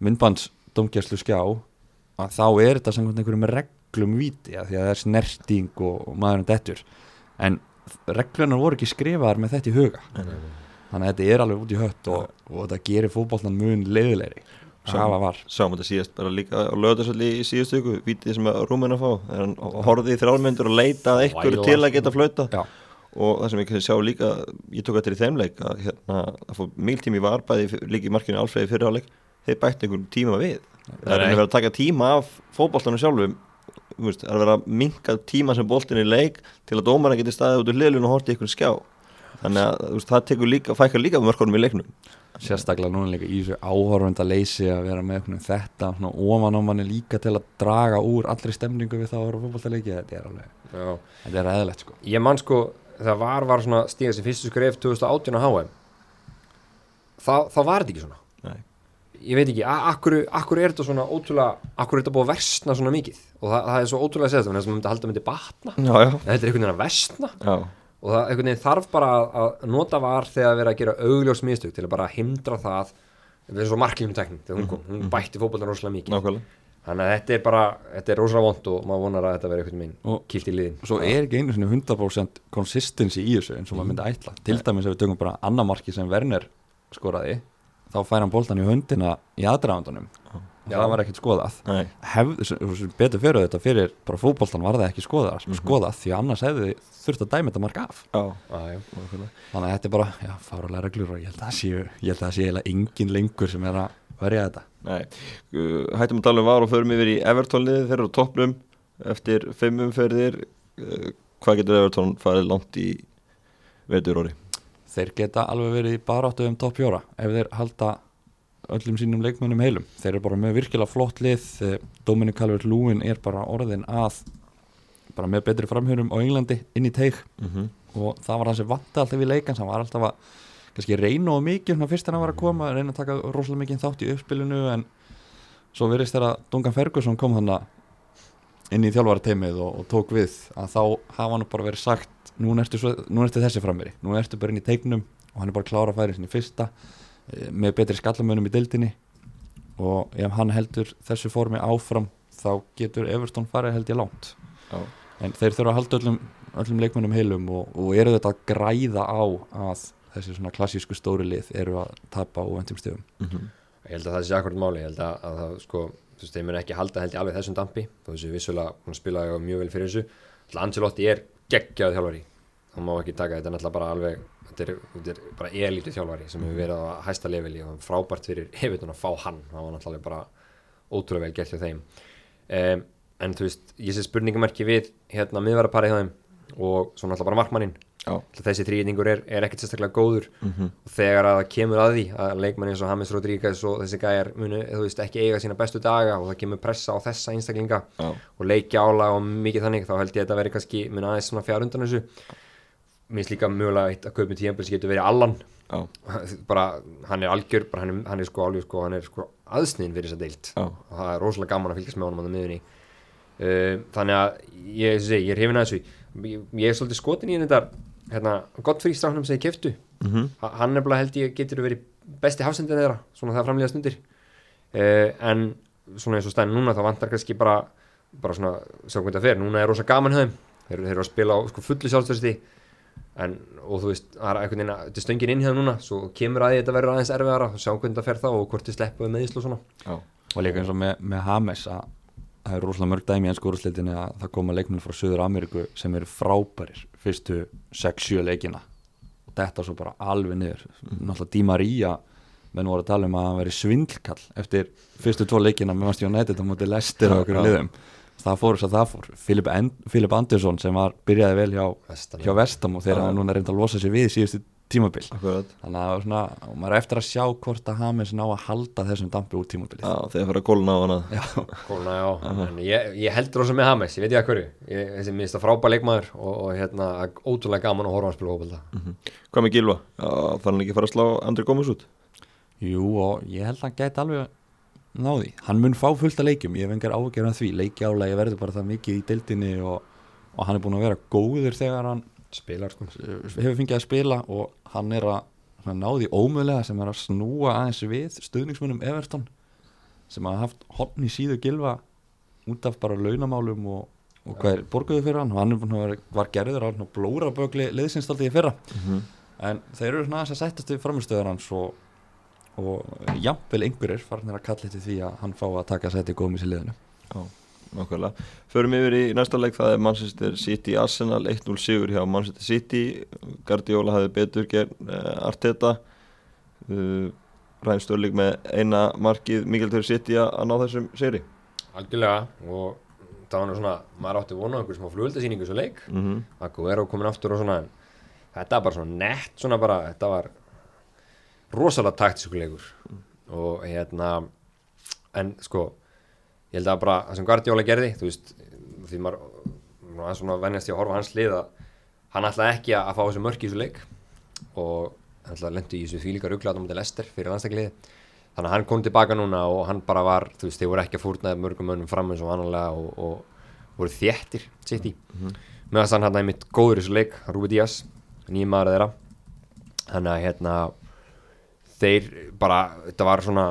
myndbandsdómgjæslu skjá að þá er þetta samkvæmt einhverjum reglum víti að því að það er snerting og, og maðurinn dettur. En reglunar voru ekki skrifaðar með þetta í huga þannig að þetta er alveg út í hött og, og þetta gerir fótbollan mun leiðilegri. Sáum þetta síðast bara líka á lögðarsöldi í síðustu ykkur, vítið sem að rúminn að fá þegar hann horfði í þrjálmyndur og leitað Væla, til að geta flauta Já. og það sem ég sjá líka ég tók þetta í þeim leik að hérna, að fá mýltími var bæði líka í markinu Alfreði fyrir áleik, þeir bætti einhverjum tíma við. Það er að vera að taka tíma af fótboltanum sjálfum. Það er að vera að minka tíma sem boltin í leik til að dómarna geti staðið út úr liðlun og horti einhvern skjá þannig að þú veist, það tekur líka, fækkar líka mörkunum í leiknum. Sérstaklega núna líka í þessu áhorfenda leysi að vera með einhvern veginn þetta svona ofan á manni líka til að draga úr allri stemningu við það að vera fótbollaleiki þetta er alveg, já. þetta er eðlert sko. Ég man sko, þegar var var svona stíða sem fyrstu skref 2018 á HM þá, þá var þetta ekki svona. Nei. ég veit ekki, akkur, akkur er þetta svona ótrúlega, akkur er þetta búið að versna svona mikið? Og það, það er svo ótrúlega að segja þetta þess að maður myndi halda myndi batna. Já, þetta er einhvern veginn að versna. Já, og það einhvern veginn þarf bara að, að nota var þegar verið að gera augljós mistök til að bara hindra það. Við erum svo marklínu tekning þegar hún kom, hún bætti fótbollan rosalega mikið. Nákvæmlega. Þannig að þetta er bara, þetta er rosalega vond og maður vonar að þetta verði einhvern veginn kilt í liðin og svo er ekki einu sinni 100% consistency í þessu eins og maður myndi ætla. Til dæmis ef við tökum bara annar marki sem Werner skoraði þá fær hann boltan í höndina í aðdragandunum og Já. það var ekkert skoðað. Sem betur fyrir þetta fyrir bara fótboltan var það ekki skoðað, Mhm. skoðað því annars hefði þurft að dæmi þetta mark af. Já, þannig að þetta er bara, já, fárulega reglur og ég held að það séu, ég held að það séu eiginlega engin lengur sem er að verja þetta. Nei, hættum að tala um var og förum yfir í Everton-liðið, þeir eru á toppnum eftir fimm umferðir. Uh, hvað getur Everton farið langt í vetur orði? þeir geta alveg verið í baráttu um topp fjóra ef þeir halda öllum sínum leikmönnum heilum. Þeir eru bara með virkilega flott lið. Eh, Dominic Calvert-Lewin er bara orðin að bara með betri framhjörum á Englandi inn í teig. Mm -hmm. og það var það sem vatti alltaf í leikans hann var alltaf að kannski reyna og mikið svona fyrst hann var að koma, reyna að taka rosalega mikið þátt í uppspilinu en svo virðist þegar Duncan Ferguson kom þannig inn í þjálfarateimið og, og tók við að þá hafa hann bara verið sagt núna ertu, svo, núna ertu þessi framveri, núna ertu bara inn í teiknum og hann er bara að klára að færi sinni fyrsta með betri skallamönum í deildinni og ef hann heldur þessu formi áfram þá getur Everton farið held ég langt. Já, en þeir þurfa að halda öllum, öllum leikmönnum heilum og, og eru þetta að græða á að þessi svona klassísku stóri lið eru að tapa óvendum stöðum. Mm ég held að það sé akkurat máli ég held að, að það sko þú veist, þeir mun ekki halda held ég alveg þessum dampi þó þessu vissulega hún spilaði mjög vel fyrir þessu. Ætla, Ancelotti er geggjaði þjálfari það má ekki taka þetta náttúrulega bara alveg þetta er, þetta er bara elítu þjálfari sem hefur verið á hæsta leveli og frábært fyrir hefitun að fá hann. Það var náttúrulega bara ótrúlega vel gert hjá þeim. Um, en þú veist, ég sé spurningamerki við hérna miðverðarparið hjá þeim og svo náttúrulega bara markmannin. Já, þessi þrýningur er, er ekkert sérstaklega góður. Mhm. og þegar að það kemur að því að leikmann eins og James Rodríguez og þessi gæjar munu, þú veist, ekki eiga sína bestu daga og það kemur pressa á þessa einstaklinga já, og leikja álag og mikið þannig þá held ég að þetta veri kannski mun aðeins svona fjár undan þessu minnst líka mögulega eitt að kaupið tíðanbils getur verið Allan. Já, bara hann er algjör bara hann er, hann er sko alveg sko hann er sko aðsniðin fyrir þessa deilt já, og það er rosalega gaman að fylgjast með honum á það miðunni uh, þannig að ég, ég, ég er hefina þessu. Ég, ég er svolítið skotin í þetta hérna, gott fyrir stráknum sem ég keftu mm Ha- hann er bara held ég getur verið besti hafsendin þeirra, svona það framlýða stundir. Uh, en svona eins og stæðin núna þá vantar kannski bara bara svona, sjá hvernig það fer, núna er rosa gaman höfum þeir, þeir eru að spila á sko, fullu sjálfstöðsti en, og þú veist, það er einhvern veginn að þetta er stöngin inn hjá núna, svo kemur að þetta verður aðeins erfiðara, sjá hvernig það fer þá og hvort þið sleppuðu meðislu og svona. Já, og líka eins og með, með Hames að það er rosalega mörg dæmi í ennsku úrslitinni að það koma leikmenn frá Suður Ameríku sem eru frábærir fyrstu 6-7 leikina. Og þetta svo bara alveg niður. Náttúrulega Di Maria menn voru að tala um að hann veri svindlkall eftir fyrstu tvo leikina með Manchester United á móti Lester og okkur Já. liðum það fór þess að það fór Philip, An Philip Andersson sem var, byrjaði vel hjá, Vestam. hjá Vestam og þeir Já. hafa núna reynd að losa sig við í síðustu tímabil akkurat þannig að það var svona, og maður er eftir að sjá hvort að Hames ná að halda þessum dampi út tímabilið Já, þegar fyrir að kólna á hana Já. Kólna, já, en ég, ég heldur rosa með Hames, ég veit ég að hverju ég, þessi minnst að frábæð leikmaður og, og hérna, ótrúlega gaman að horfa að spila hópilda Hvað með Gilva? Þarf hann ekki fara að slá Andri Gómez út? Jú og ég held að hann gæti alveg náði, hann mun fá fullt að leikjum ég hef engar ágjör af því, leikjálega verður bara það mikið í deildinni og, og hann er búin að vera góður þegar hann spilar sko hefur fengið að spila og hann er að svona, náði ómöðlega sem er að snúa aðeins við stuðningsmunum Everton sem hafa haft honni síðu gilva út af bara launamálum og, og hvað er borguðu fyrir hann. Og hann er vera, var gerður á blóra bögli liðsinstaldi í fyrra. En þeir eru svona aðeins að sættast við framistöður hans og, og jafnvel einhverjir farnir að kalla til því að hann fá að taka sæti góðum í liðinu. Já, nákvæmlega. Förum yfir í næsta leik, það er Manchester City Arsenal 1-0 sigur hjá Manchester City. Guardiola hafði betur gegn uh, Arteta. Uh, Ræðin Störling með eina markið. Mikil Törri City að ná þessum sigri? Algjörlega og það var nú svona, maður átti vona einhver smá flugöldasýningu svo leik. Mm -hmm. að Guerrero komin aftur og svona en þetta var bara svona nett svona bara, þetta var rosalega taktísku leikur og hérna en sko, ég held að bara það sem Guardiola gerði, þú veist því maður, maður svona vennjast í að horfa hans lið að hann ætlaði ekki að fá þessu mörk í þessu leik og hann ætlaði lendi í þessu þvílíka ruggla á mútið Lester fyrir landstakliði þannig að hann kom tilbaka núna og hann bara var þú veist, þeir voru ekki að fórnaði mörgum mönnum fram eins og vanalega og, og voru þéttir sitt í meðan hann hann einmitt góður í þessu leik Rúbi Díaz, nýjum maður þeirra. Þannig að hérna þeir bara, þetta var svona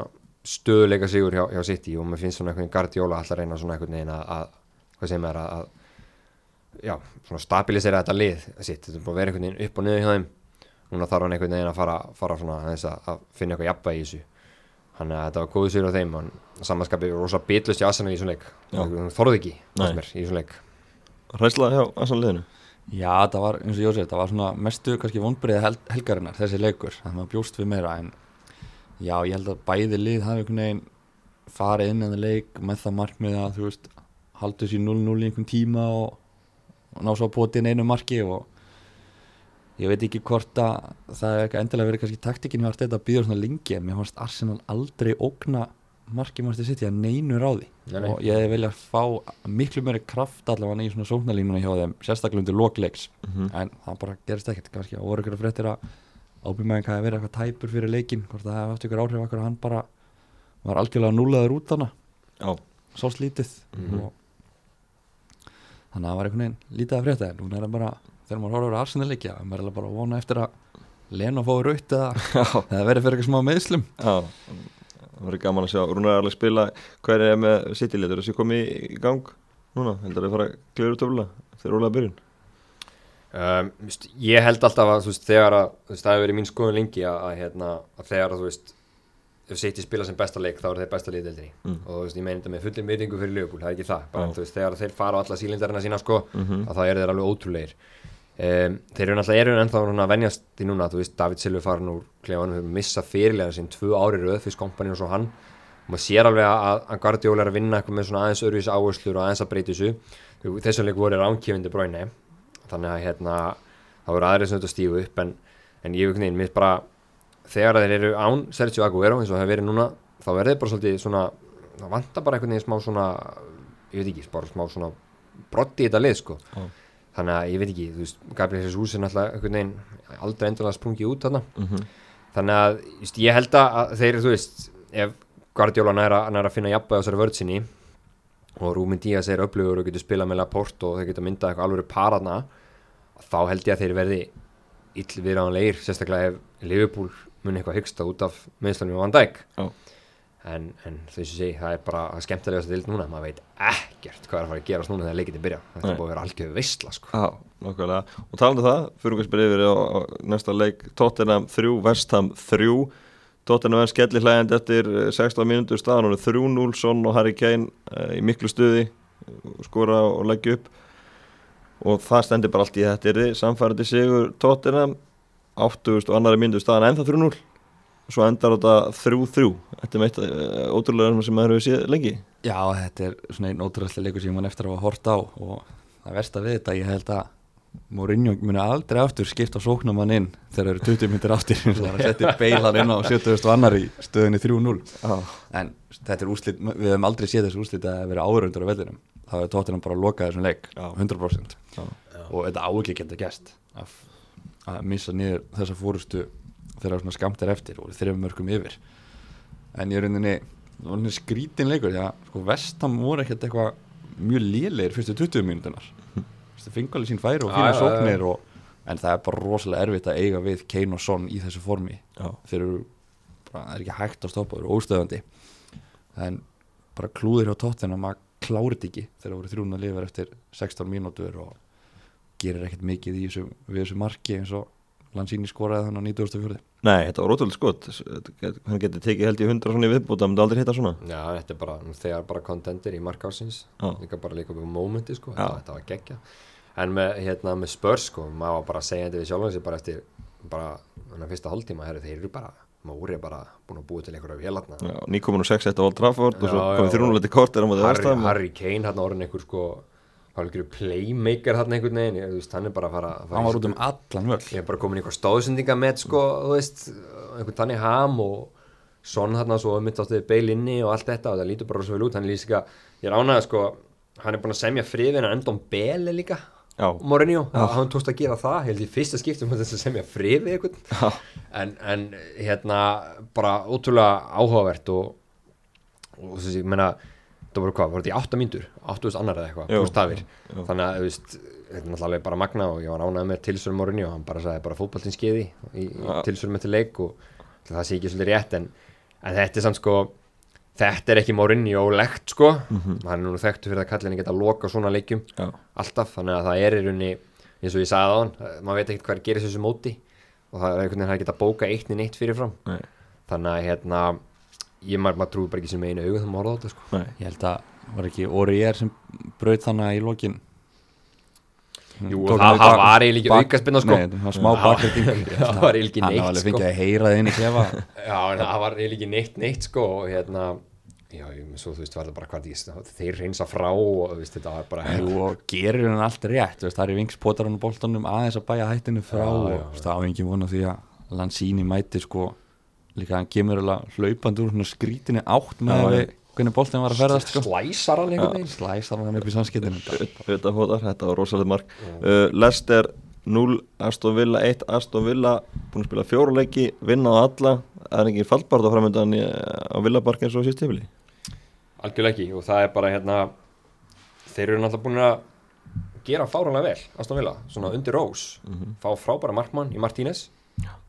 stöðuleika sigur hjá, hjá City og mér finnst svona einhvern Guardiola alltaf reyna svona einhvern veginn að, að hvað segir maður að, að já, svona stabilisera þetta lið sitt, þetta er að vera einhvern veginn upp og niður hjá þeim. Núna þarf hann einhvern veginn að fara, fara svona að, að finna eitthvað jafnvæg í þessu. Þannig að þetta var góðu sigur á þeim samanskapið rosa bitlust í Arsenal í þessum leik. Þorði ekki, Nei. fannst mér, í þessum leik. Hræsla hjá Assan liðinu Já, það var, eins og Jósef, það var svona mestu kannski vonbreiði hel helgarinnar, þessi leikur. Þannig að maður bjóst við meira en já, ég held að bæði lið hafi einhvern veginn farið inn en leik með það markmið að, þú veist, haldu sér 0-0 í einhvern tíma og, og ná svo að poti inn einu marki og ég veit ekki hvort að það er ekki endilega verið kannski taktikinn hjá þetta býða svona lengi en mér fannst Arsenal aldrei ógna marki mannstu sitt að neinu ráði. Nei, nei. og ég viljað fá miklu meiri kraft allavega í svona sóknarlínuna hjá þeim sérstaklega undir lokleiks Mhm. en það bara gerist ekkert kannski. Og voru ykkur að fréttir að ábyrgmæðin hvað hefði verið eitthvað tæpur fyrir leikin hvort það hefði haft ykkur áhrif okkur að hann bara var algjörlega núlaður út Já, svo slítið. Mhm. og þannig að það var einhvern veginn lítið að frétta. En núna er það bara þegar maður horfður að Arsenal leikja maður er bara að vona eftir að Leno fái raut eða eða verið fyrir eitthvað smá meðslum já Það verður gaman að sjá Rúnar er að spila. Hver er með City-litur þessi komið í, gang núna. Heldur að fara að kljóra töfla þegar rólega byrjun. Um, veist, ég held alltaf að veist, þegar að veist, það hefur verið mín skoðun lengi að, að, hérna, að þegar að þú veist ef City spila sem besta leik þá er þeir besta liðdeldinni Mm. og veist, ég meina þetta með fullin myrtingu fyrir Liverpool, það er ekki það, bara veist, þegar þeir fara á alla sílindarina sína sko, Mhm. að þá eru þeir alveg ótrúlegir um, þeir eru náttúrulega eru ennþá að venjast í núna, þú veist, David Silvi farin úr klefanum, hefur missað fyrirlega sín tvö ári röð fyrir skompaninn og svo hann. Og maður sér alveg að, að Guardiola er að vinna eitthvað með svona aðeins öðruvísi áherslur og aðeins að breyta þessu. Þessum leik voru ránkjöfindi bráinu þannig að hérna það voru aðrið sem þetta stífu upp en, en ég veit mér bara þegar þeir eru án Sergio Aguero eins og það hefur verið núna þá verður bara svolítið svona það vantar bara einhvern þannig að ég veit ekki, þú veist, Gabriel Jesus er náttúrulega einhvern veginn aldrei endurlega sprungið út þarna Mhm. þannig að veist, ég held að þeir, þú veist, ef Guardiola næra, næra að finna jafnbæð á þessari vörð sinni og Rúmin Díaz er upplöfur og getur spilað með Laporte og þeir geta myndað eitthvað alveg parana þá held ég að þeir verði ill viðráðanlegir, sérstaklega ef Liverpool muni eitthvað hyggsta út af meðslunum og Van Dijk Já. En, en þess að segja, það er bara að skemmtilega þess að dild núna, maður veit ekkert hvað er að fara að gerast núna þegar leikiti byrja þetta er búið að vera algjör veistla sko. Og talandi um það, fyrir við spyrir yfir á, á næsta leik. Tottenham 3, Vestham 3 Tottenham er skelli hlægjandi eftir eh, 16 mínútur staðan og 3-0 Son og Harry Kane uh, í miklu stuði eh, skora og leggja upp. Og það stendur bara allt í þetta er samfærandi sigur Tottenham 80 og annari mínútur staðan ennþá 3-0 og svo endar þetta 3-3 Þetta er meitt uh, ótrúlega sem maður hefur séð lengi Já, þetta er svona einn ótrúlega leikur sem ég man eftir að hafa hort á og það versta við þetta, ég held að Mourinho muni aldrei aftur skipta sóknumann inn þegar eru 20 myndir aftur eins og það er að setja beilan inn á 70. annar í stöðinni 3-0 Já, en þetta er úrslit, við hefum aldrei séð þessu úrslit að vera áraundur á vellinum það er tóttina bara að loka þessum leik Já. 100% Já. og þetta á ekki að geta gæst að missa niður þessa fórustu þegar svona skamt er eftir og þreifum mörgum yfir. En ég er rauninni það skrítin leikur því að sko vestam voru ekkert eitthvað mjög lélegir fyrstu 20 mínútunar það fengu alveg sín færi og fína sóknir og, en það er bara rosalega erfitt að eiga við Kane og Son í þessu formi. Þeir eru bara, það er ekki hægt að stoppa þeir eru óstöðandi. En bara klúðir hjá tóttina maður klárit ekki þegar það voru þrjúna lifar eftir 16 mínútur og gerir ekkert mikið í þessu, við þessu marki eins og Lanzini skoraði þannig á 94. Nei, þetta var ótrúlega skot hann getur tekið held í 100 svona í viðbúta hann myndi aldrei hitta svona Já, þetta er bara, þegar bara kontentir í markásins Já. líka bara líka upp á momenti sko, Já. þetta, þetta var geggja en með, hérna, með spörs sko, maður var bara að segja þetta við sjálfan sig bara eftir bara, fyrsta herri, þeir eru bara, maður er bara búin að búa til einhverja vélarna Já, nýkomin og 6-1 á Old Trafford og svo Já, komið já. 3-0 til kort er á móti Harry, Harry Kane hann orðin einhver sko einhverju playmaker hann einhvern veginn. Ég, veist, hann er bara að fara, að fara hann var út um allan völl. Ég er bara komin í eitthvað stóðsendinga með sko, veist, einhvern tannig ham og Son hann svo mitt áttið beil inni og allt þetta og það lítur bara svo vel út. Hann er líka, ég er ánægð sko hann er búin að semja friðina endum Bele líka Já, Mourinho, hann tókst að gera það ég held í fyrsta skiptum að þess að semja friði en, en hérna bara ótrúlega áhugavert og, og þess að ég meina það voru hvað, voru þetta í 8 mínútur 8.000 annar eða eitthvað, Jú, pluss tafir jú. þannig að veist, þetta er náttúrulega bara magna og ég var ánægð með tilsvörum Mourinho og hann bara sagði bara fótballtinn skeiði í, í tilsvörum með til leik og það sé ekki svolítið rétt en, en þetta er samt sko þetta er ekki Mourinho legt sko Mhm. hann er nú þekktu fyrir að kallin geta loka svona leikjum Já. alltaf, þannig að það er í rauninni eins og ég sagði á hann, maður veit ekkert hvað gerist þessu móti og það er einhvern veginn að geta bóka eitt ég maður, maður trúi bara ekki sem einu augu þegar maður á þetta sko. Nei. Ég held að var ekki Ori er sem braut þannig í lokin Jú, Tók það, hann það var eiginlega ekki bak- aukaspinna sko. Nei, það var smá Það var- bakreiting það var eiginlega ekki Hann neitt, var alveg sko. fengið að heyra það inn í klefa Já, en það var eiginlega ekki neitt neitt sko og hérna já, ég, svo þú veist, var það bara hvað ég, þeir reynsa frá og þú veist, þetta var bara Jú, og gerir hann allt rétt veist, það er í vingspodarinn og boltanum aðeins að bæja hættinu frá Já, og það á engin vona því að Lanzini mæti sko líka hann kemur alveg hlaupandi úr svona skrítinu átt með Já, við, hvernig boltin var að ferðast sko. slæsar hann einhvern veginn? Slæsar hann upp í samskiptinu Þetta var rosalega mark. Uh, Lester 0, Aston Villa 1 Aston Villa búin að spila fjóra leiki vinna á alla, það er ekki fallbart á framöndan á Villabark eins og síst tífili algjörlega ekki og það er bara hérna þeir eru náttúrulega búin að gera fáranlega vel, Aston Villa, svona undir rós. Fá frábæra markmann í Martínez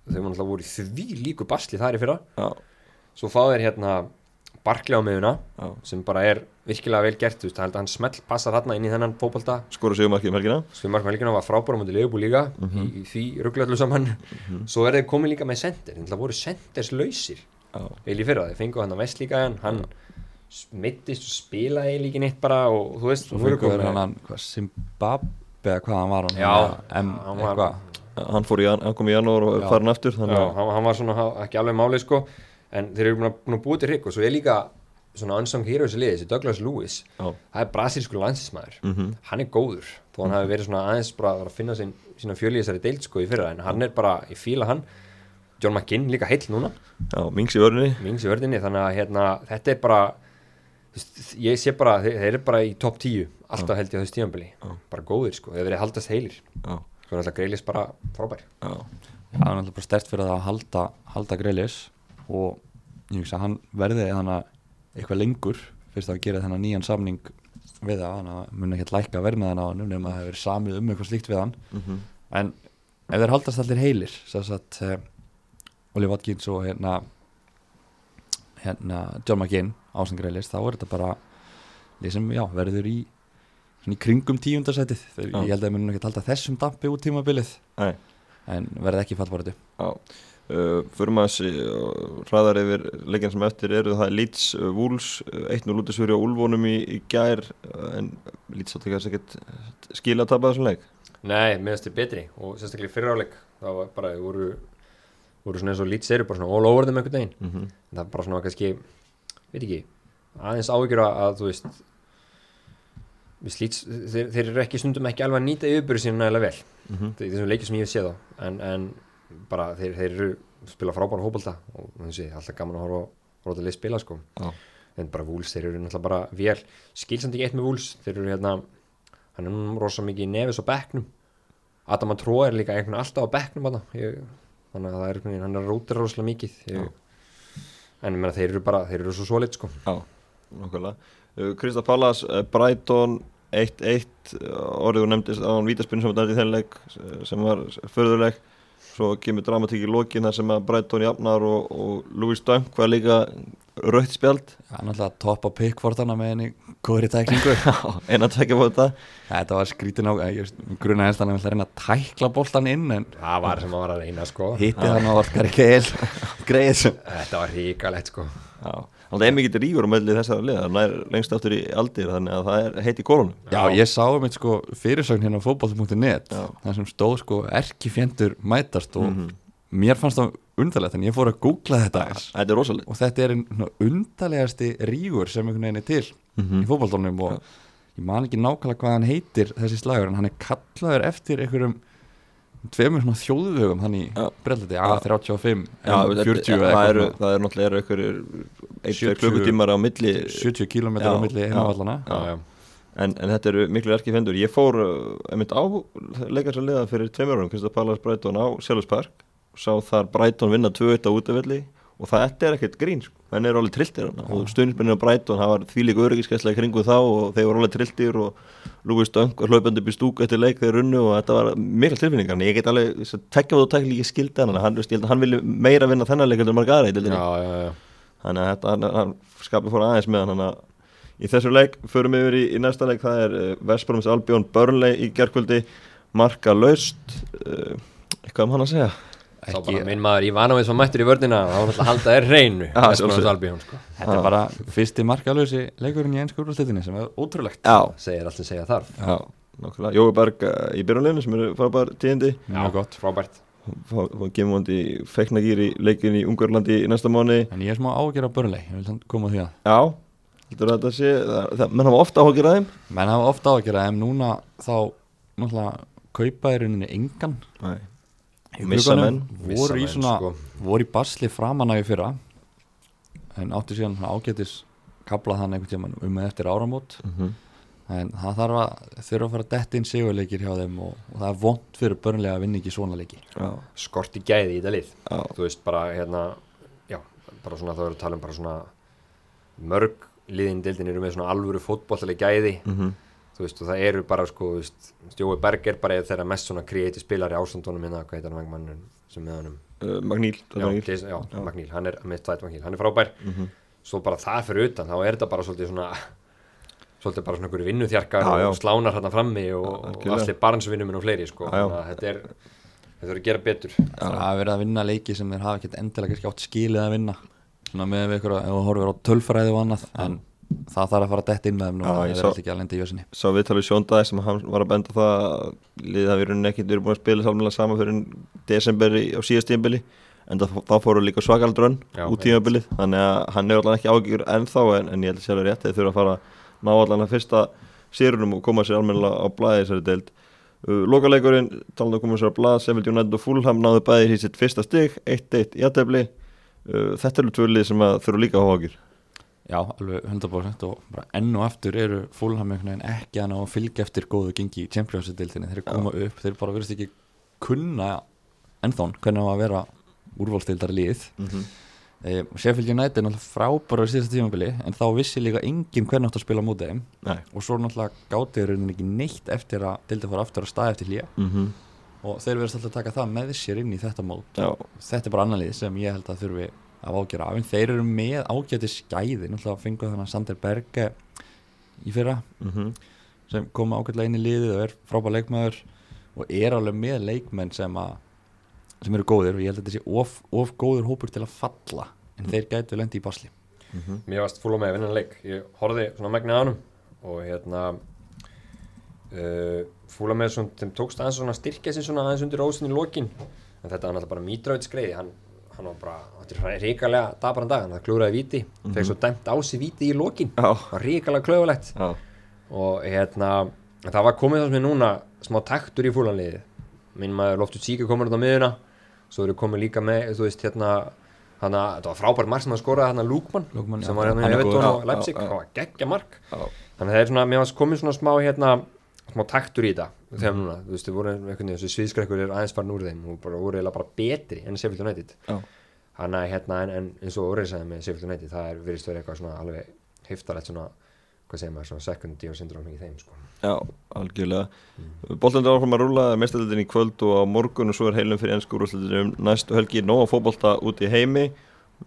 þau voru náttúrulega voru því líku basli þar í fyrra. Já, svo fá þeir hérna Barkley á miðuna já, sem bara er virkilega vel gert þú veist, það held að hann smell passar hérna inn í þennan fótbolta. Skora sigurmarkið um helgina. Sem Mark Melgina var frábæra mútið Leifbú líka í, í því rugglallu saman. Svo er þeir komið líka með sender þannig að voru senders lausir Já, vel í fyrra, þeir fengu hann að vest líka hann hann smittist og spilaði líka neitt bara og þú veist, svo fengur komið- hann Zimbabwe eða hvað hann var hann Já, hann var- hann, jan- hann kom í janúar og Já. farin aftur Já, þannig að hann, hann var svona ekki alveg málið sko. En þeir eru búin að, búið til hrygg og svo er líka svona unsung hero þessi liði, þessi Douglas Lewis. Já. það er brasilsku landsismæður Mhm. hann er góður, þó hann hafi verið svona aðeins bara að finna sin, sína þessari deild sko í fyrra, en hann er bara, ég fíla hann. John McGinn líka heill núna. Já, Mings í vörðinni mings í vördinni, þannig að hérna, þetta er bara ég sé bara, þeir, þeir eru bara í topp 10 alltaf held ég á þessu tíðanbili Já. bara góðir sko, þeir verið haldast heilir. Já, svo er alltaf greilis bara frábær. Já, það er náttúrulega bara stert fyrir það að halda, halda greilis og ég hugsa að hann verði eitthvað lengur fyrst að gera þennan nýjan samning við það, hann að mun ekki að lækka verðmiðan á hann nema að það hefur verið samið um eitthvað slíkt við hann. Mhm, en ef þeir haldast allir heilir þess að uh, Oli Watkins og hérna hérna John McGinn ásang greilis, þá er þetta bara lið sem, já, verður í svona í kringum tíundarsætið ég held að þeir mun ekki að halda þessum dampi út tímabilið. Nei. en verði ekki fallbaratu já. Uh, fyrir maður uh, hraðar yfir leikinn sem eftir eru. Það Leeds uh, Wolves uh, 1-0 út í svöri á Úlfónum í, í gær. Uh, en Leeds átti kannski ekkert skila að tapa þessum leik. Nei, meðast er betri og sérstaklega í fyrra áleik það var bara, þeir voru voru svona eins og lít eru bara svona all over þeim einhvern veginn. Mm -hmm. en það er bara svona kannski, veit ekki aðeins áhyggjur að, að þú veist slíts, þeir, þeir eru ekki stundum ekki alveg að nýta yfirbyrðu sín nægilega vel. Mm -hmm. er þessum leikjum sem ég hef séð á en, en bara þeir, þeir eru spila frábæra hópalda og þessi, alltaf gaman að horfa róta lið spila sko. Já. en bara Vúls, þeir eru náttúrulega bara vel skilsandi ekki eitt með Vúls, þeir eru hérna hann er nú rosa mikið í nefis á bekknum. Adam Tró er líka einhvern veginn alltaf á bekknum. Ég, þannig að það er einhvern veginn, hann er rótir rosalega mikið. Ég, en ég meina þeir eru bara, þeir eru svo svoleitt sko. Já, nokkulega uh, Krista Pallas, uh, Brighton 1-1 uh, orðið og nefndist á hann vítaspinn sem var dært í þenn leik uh, sem var förðuleg svo kemur dramatík í lokin þar sem að Brighton jafnar og, og Louis Dunk var líka rautt spjald? Það er náttúrulega topp á pikkvortana með henni góður í tæklingu eina tvekja fór þetta. Þetta var skrítin á grunna helst hann að reyna að tækla boltan inn en það var sem að var að reyna sko. Hitti hann og orkar greið þetta var ríkalegt sko. Já, þannig að er mikill ríkur á melli þessara liða það er lengst aftur í aldir þannig að það er heiti í kólunum Já, ég sá um eitt sko fyrirsögn hérna á fótboll.net Já. þar sem stóð sko erkifjendur mætast og Mhm. mér fannst það undarlegt en ég fór að googla þetta eins Þetta er rosalega og þetta er einn undarlegasti rígur sem einhvern veginn er til Mhm. í fótbolltónum og ég man ekki nákvæmlega hvað hann heitir þessi slagur en hann er kallaður eftir einhverjum tveimur svona þjóðvögum Já. brellati A35 Já, þetta- 40 eða það eru, það náttúrulega einhverjir 70 1-2 klukkutímar á milli 70 km á milli já. en, en þetta eru miklu erki fendur ég fór uh, einmitt á leikars að liða fyrir tveimur árum, Krista Pallas Brighton á Sjálfspark sá þar Brighton vinna 2-1 á útavelli og það er ekkert grín sko. menn eru alveg trilltir hana og stuðnismennir á Brighton það var þvílík öryggiskesla í kringu þá og þeir voru alveg trilltir og Lúi Stöng var hlaupandi upp í stúk eftir leik þeir runnu og þetta var mikla tilfinningar. En ég get alveg, tekja á þú tekja líka skildi hann ég hann vilja meira vinna þennan leik já, já, já. þannig að þetta, hann, hann skapið fór aðeins með hann þannig að í þessu leik förum við yfir í, í næsta leik það er uh, Vestbróms Albjón Burnley í gerkvöldi marka laust uh, eitthvað um hann að segja? Þá bara minn maður Ivanovic var mættur í vörnina þá var alltaf að halda þér hreinu Já, sjálfsögðu. Albjón, sko. Þetta er bara fyrsti markalösi leikurinn í einsku úrstættinni sem er ótrúlegt Já, segir allt sem segja þarf. Já, nokkulega Jói Berg uh, í byrjunleginu sem eru frábær tíðindi. Mjög gott frábært hann í feiknagýr í leikin í Ungarlandi í næsta mánu En ég er smá ágjör á börnlei, ég vil samt koma að því að. Já, heldur að þetta sé það, það, menn hafa ofta áhugir að þeim. Menn hafa ofta ágjör að en núna þá náttúrulega kaupa í rauninni engan. Nei, Í Missa glugganum, menn. voru í svona sko. voru í basli framan af í fyrra. En áttu síðan ágætis kablað hann einhvern tímann um eftir áramót. Mm en það þarf að þurfa að fara detta inn sigurleikir hjá þeim og, og það er vond fyrir börnlega að vinna ekki svona leiki. Já, skorti gæði í þetta lið. Já, þú veist bara hérna já, bara svona þá erum við að tala um bara svona mörg liðin deildin eru með svona alvöru fótbollali gæði. Mhm, þú veist og það eru bara sko þú veist, Jói Berg er bara þeirra mest svona kreatív spilari ásandunum hérna, hvað heitir hann vangmannun sem með honum? Uh, Magníl já, Magníl. Jason- já, Já. Magníl, hann er með tvætt Magníl, hann er frábær. Mhm. svo bara það fyrir utan, þá er þetta bara svolítið svona svolítið bara svona einhverju vinnuþjarkar Já, já. og slánar hérna frammi og, og allir barnsvinnum og fleiri sko, Já, að þetta er þetta verður að gera betur. Það hafa verið að vinna leiki sem þeir hafa ekkert endilega kannski átt skilið að vinna. Svona með við ykkur að ef þú horfir á tölfræði og annað en það þarf að fara að detta inn með þeim nú. Já, það er alltaf ekki að lenda í jössinni Sá viðtalið sjóndaði sem hann var að benda það að liðið hafi í rauninni ekkert verið búin að spila samlega saman fyrir desember í- á síðast tímabili en það, það fóru líka svakaldrönn út tímabilið. Þannig að hann er allan ekki ágjur ennþá en, en ég held að sjálfur rétt þeir þurfa að fara að ná allan að fyrsta sérunum og koma sér almennilega á blæði þessari deild. Uh, Lokaleikurinn, talað um koma sér á blæð Seville United og Fulham náðu bæði í sitt fyrsta stig 1-1 í aðtefli uh, Þetta eru tvölið sem að þurfa líka hafa ágjur Já, alveg 100% og bara enn og aftur eru veginn ekki að ná að fylgja eftir góðu gengi í Champions-deildinni, þeir koma upp þeir bara verðist ekki kunna ennþón hvernig á að vera úrvalstildar lið mm -hmm. E, Sheffield United er náttúrulega frábæra á síðasta tímabili en þá vissi líka enginn hvernig átt að spila móti þeim. Nei. Og svo náttúrulega gáti þeir rauninni ekki neitt eftir að deildi fara aftur að staða eftir hlýja mm -hmm. og þeir verðast alltaf að taka það með sér inn í þetta mót. Já, þetta er bara annan lið sem ég held að þurfi að ágjöra af en þeir eru með ágæti skæði náttúrulega fengu þannig að Sander Berge í fyrra mm sem kom ágætlega inn í liðið og er frábær leikmaður og er alveg með leikmenn sem að sem eru góðir og ég held að þetta sé of, of góður hópur til að falla en þeir gætu lendi í basli. Mér varst fúla með að vinna hann leik. Ég horfði svona megnið á hann og hérna uh, fúla með svona, þeim tókst aðeins svona að styrkja sig svona aðeins undir ósinn í lokin. En þetta var náttúrulega bara mítraut skreiði hann, hann var bara, þetta er ríkalega dabaran dag, hann klúraði víti. Mm Mhm. fekk svo dæmt á sig víti í lokin. Já, það var ríkalega klöfulegt. Já, og hérna það var komið það sem er núna smá taktur í fúlanliði minn maður Loftur Síka komur þetta á miðuna svo eru komið líka með, þú veist hérna hann að, þetta var frábært mark sem að skora hann að Lúkmann sem var hérna í er Evertón og Leipzig, það var geggja mark. Já, þannig að það er svona, mér varst komið svona smá hérna, smá taktur í þetta þegar núna, þú veist, þið voru einhvern veginn þessi sviðskrekkur er aðeins farin úr þeim og bara voru eiginlega bara betri enn Sheffield United. Hann að hérna, en, en eins og Orri sagði með Sheffield United, það er virðist verið eitthvað svona alveg heftarlegt svona, hvað segir maður, svona second year syndrome í þeim, sko? Já, algjörlega. Mm. Bóltandur áfram að rúla mestaldin í kvöld og á morgun og svo er heilum fyrir ennsku úrúslutin um næstu helgi nóg að fótbolta út í heimi.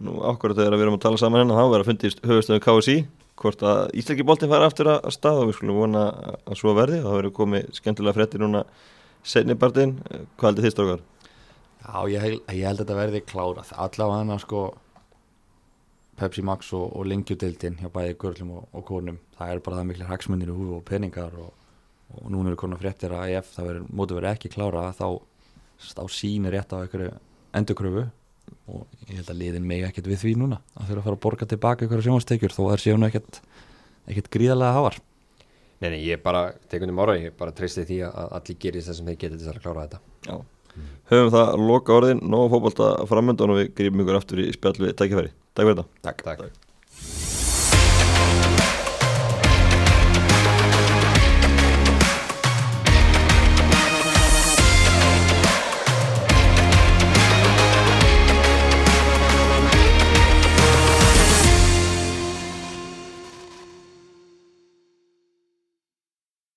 Nú akkurat þegar við erum að tala saman hérna þá verður að fundist höfustöðu KSI hvort að Íslaki boltin fara aftur að að stað og við skulum vona að svo verði. Og það verður komið skemmtilega fréttir núna setni partinn, hvað heldur þið strókar? Já, ég, ég held að þetta verði klárað. Allavega hann að sko Pepsi Max og, og lengjudeildin hjá bæði görlum og, og konum. Það er bara það miklir hagsmunir í húfi og peningar og, og núna eru konar fréttir að ef það verður, móti verið ekki klárað þá, þá sýnir rétt á einhverju endurkröfu og ég held að liðin megi ekkert við því núna að þurfa að fara að borga tilbaka einhverju sjónastekjur þó það er séu ekkert, ekkert gríðarlega hafar Nei, nei, ég bara, tekundum ára, ég bara treysti því að allir gerir það sem þeir geta til þess að klára þetta. Já, höfum það að loka orðin nóg að fótbolta framöndan og við grífum ykkur aftur í spjall við tækifæri Takk fyrir þetta Takk, Takk.